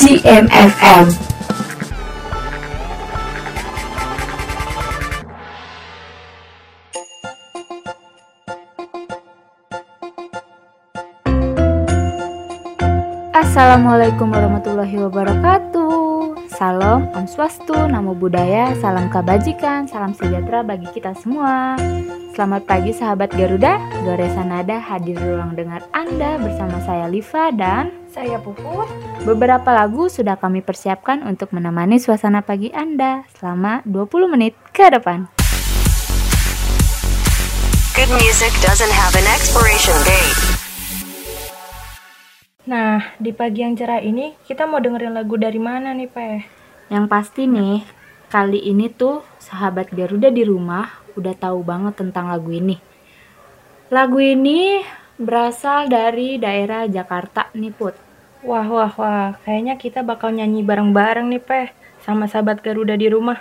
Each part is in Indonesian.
GMFM. Assalamualaikum warahmatullahi wabarakatuh. Salam, Om Swastu, Namo Buddhaya, Salam Kebajikan, Salam Sejahtera bagi kita semua. Selamat pagi sahabat Garuda, Goresan Nada hadir di ruang dengar Anda bersama saya Liva dan Saya Puput. beberapa lagu sudah kami persiapkan untuk menemani suasana pagi Anda selama 20 menit ke depan. Good music doesn't have an expiration date. Nah, di pagi yang cerah ini kita mau dengerin lagu dari mana nih, Peh? Yang pasti nih, kali ini tuh sahabat Garuda di rumah udah tahu banget tentang lagu ini. Lagu ini berasal dari daerah Jakarta nih Put. Wah, wah, wah. Kayaknya kita bakal nyanyi bareng-bareng nih, Peh. Sama sahabat Garuda di rumah.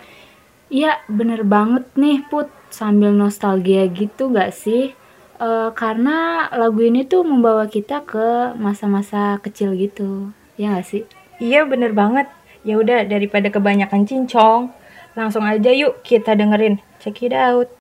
Iya bener banget nih Put, sambil nostalgia gitu gak sih? Eh, karena lagu ini tuh membawa kita ke masa-masa kecil gitu, ya gak sih? Iya, bener banget. Ya udah, daripada kebanyakan cincong, langsung aja yuk kita dengerin. Check it out.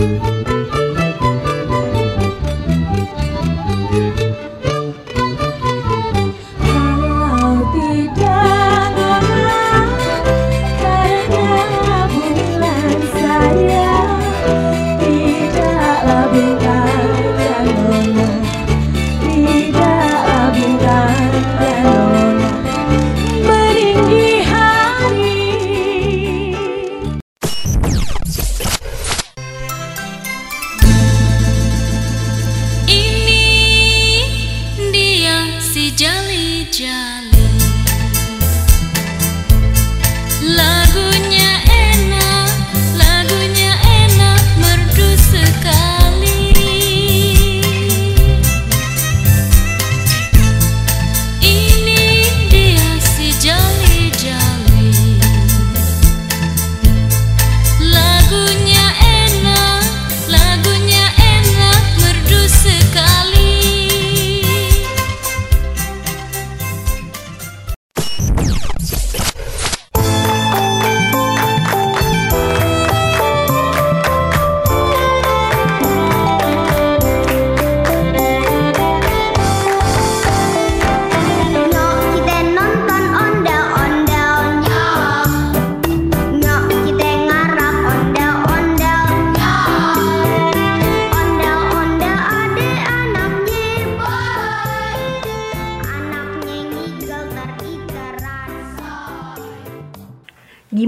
Kalau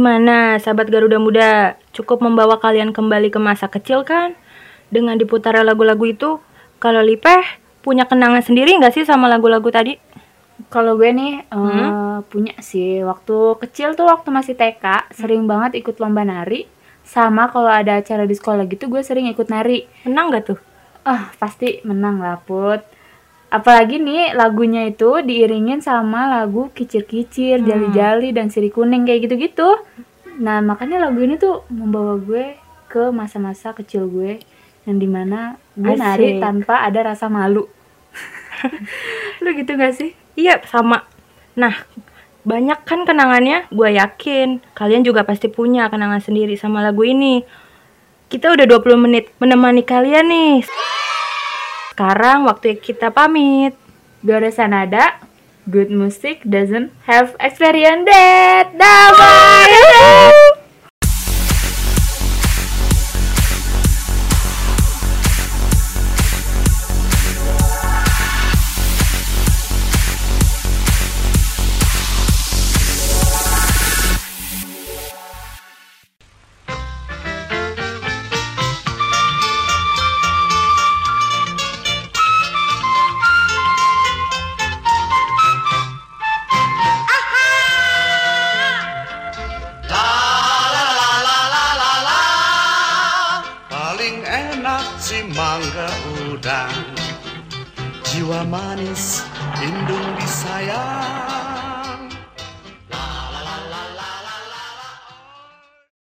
Gimana, sahabat Garuda Muda? Cukup membawa kalian kembali ke masa kecil kan? Dengan diputar lagu-lagu itu, kalau Lipeh punya kenangan sendiri nggak sih sama lagu-lagu tadi? Kalau gue nih eh, punya sih waktu kecil tuh waktu masih TK sering banget ikut lomba nari sama kalau ada acara di sekolah gitu gue sering ikut nari Menang nggak tuh? ah pasti menang lah put apalagi nih lagunya itu diiringin sama lagu kicir-kicir jali-jali dan siri kuning kayak gitu-gitu nah makanya lagu ini tuh membawa gue ke masa-masa kecil gue yang di mana gue nari Asik. tanpa ada rasa malu lu gitu gak sih Iya, sama. Nah, banyak kan kenangannya, gue yakin. Kalian juga pasti punya kenangan sendiri sama lagu ini. Kita udah 20 menit menemani kalian nih. Sekarang waktu kita pamit. Goresan nada, good music doesn't have experience date. Dah, bye. muda. Jiwa manis indung disayang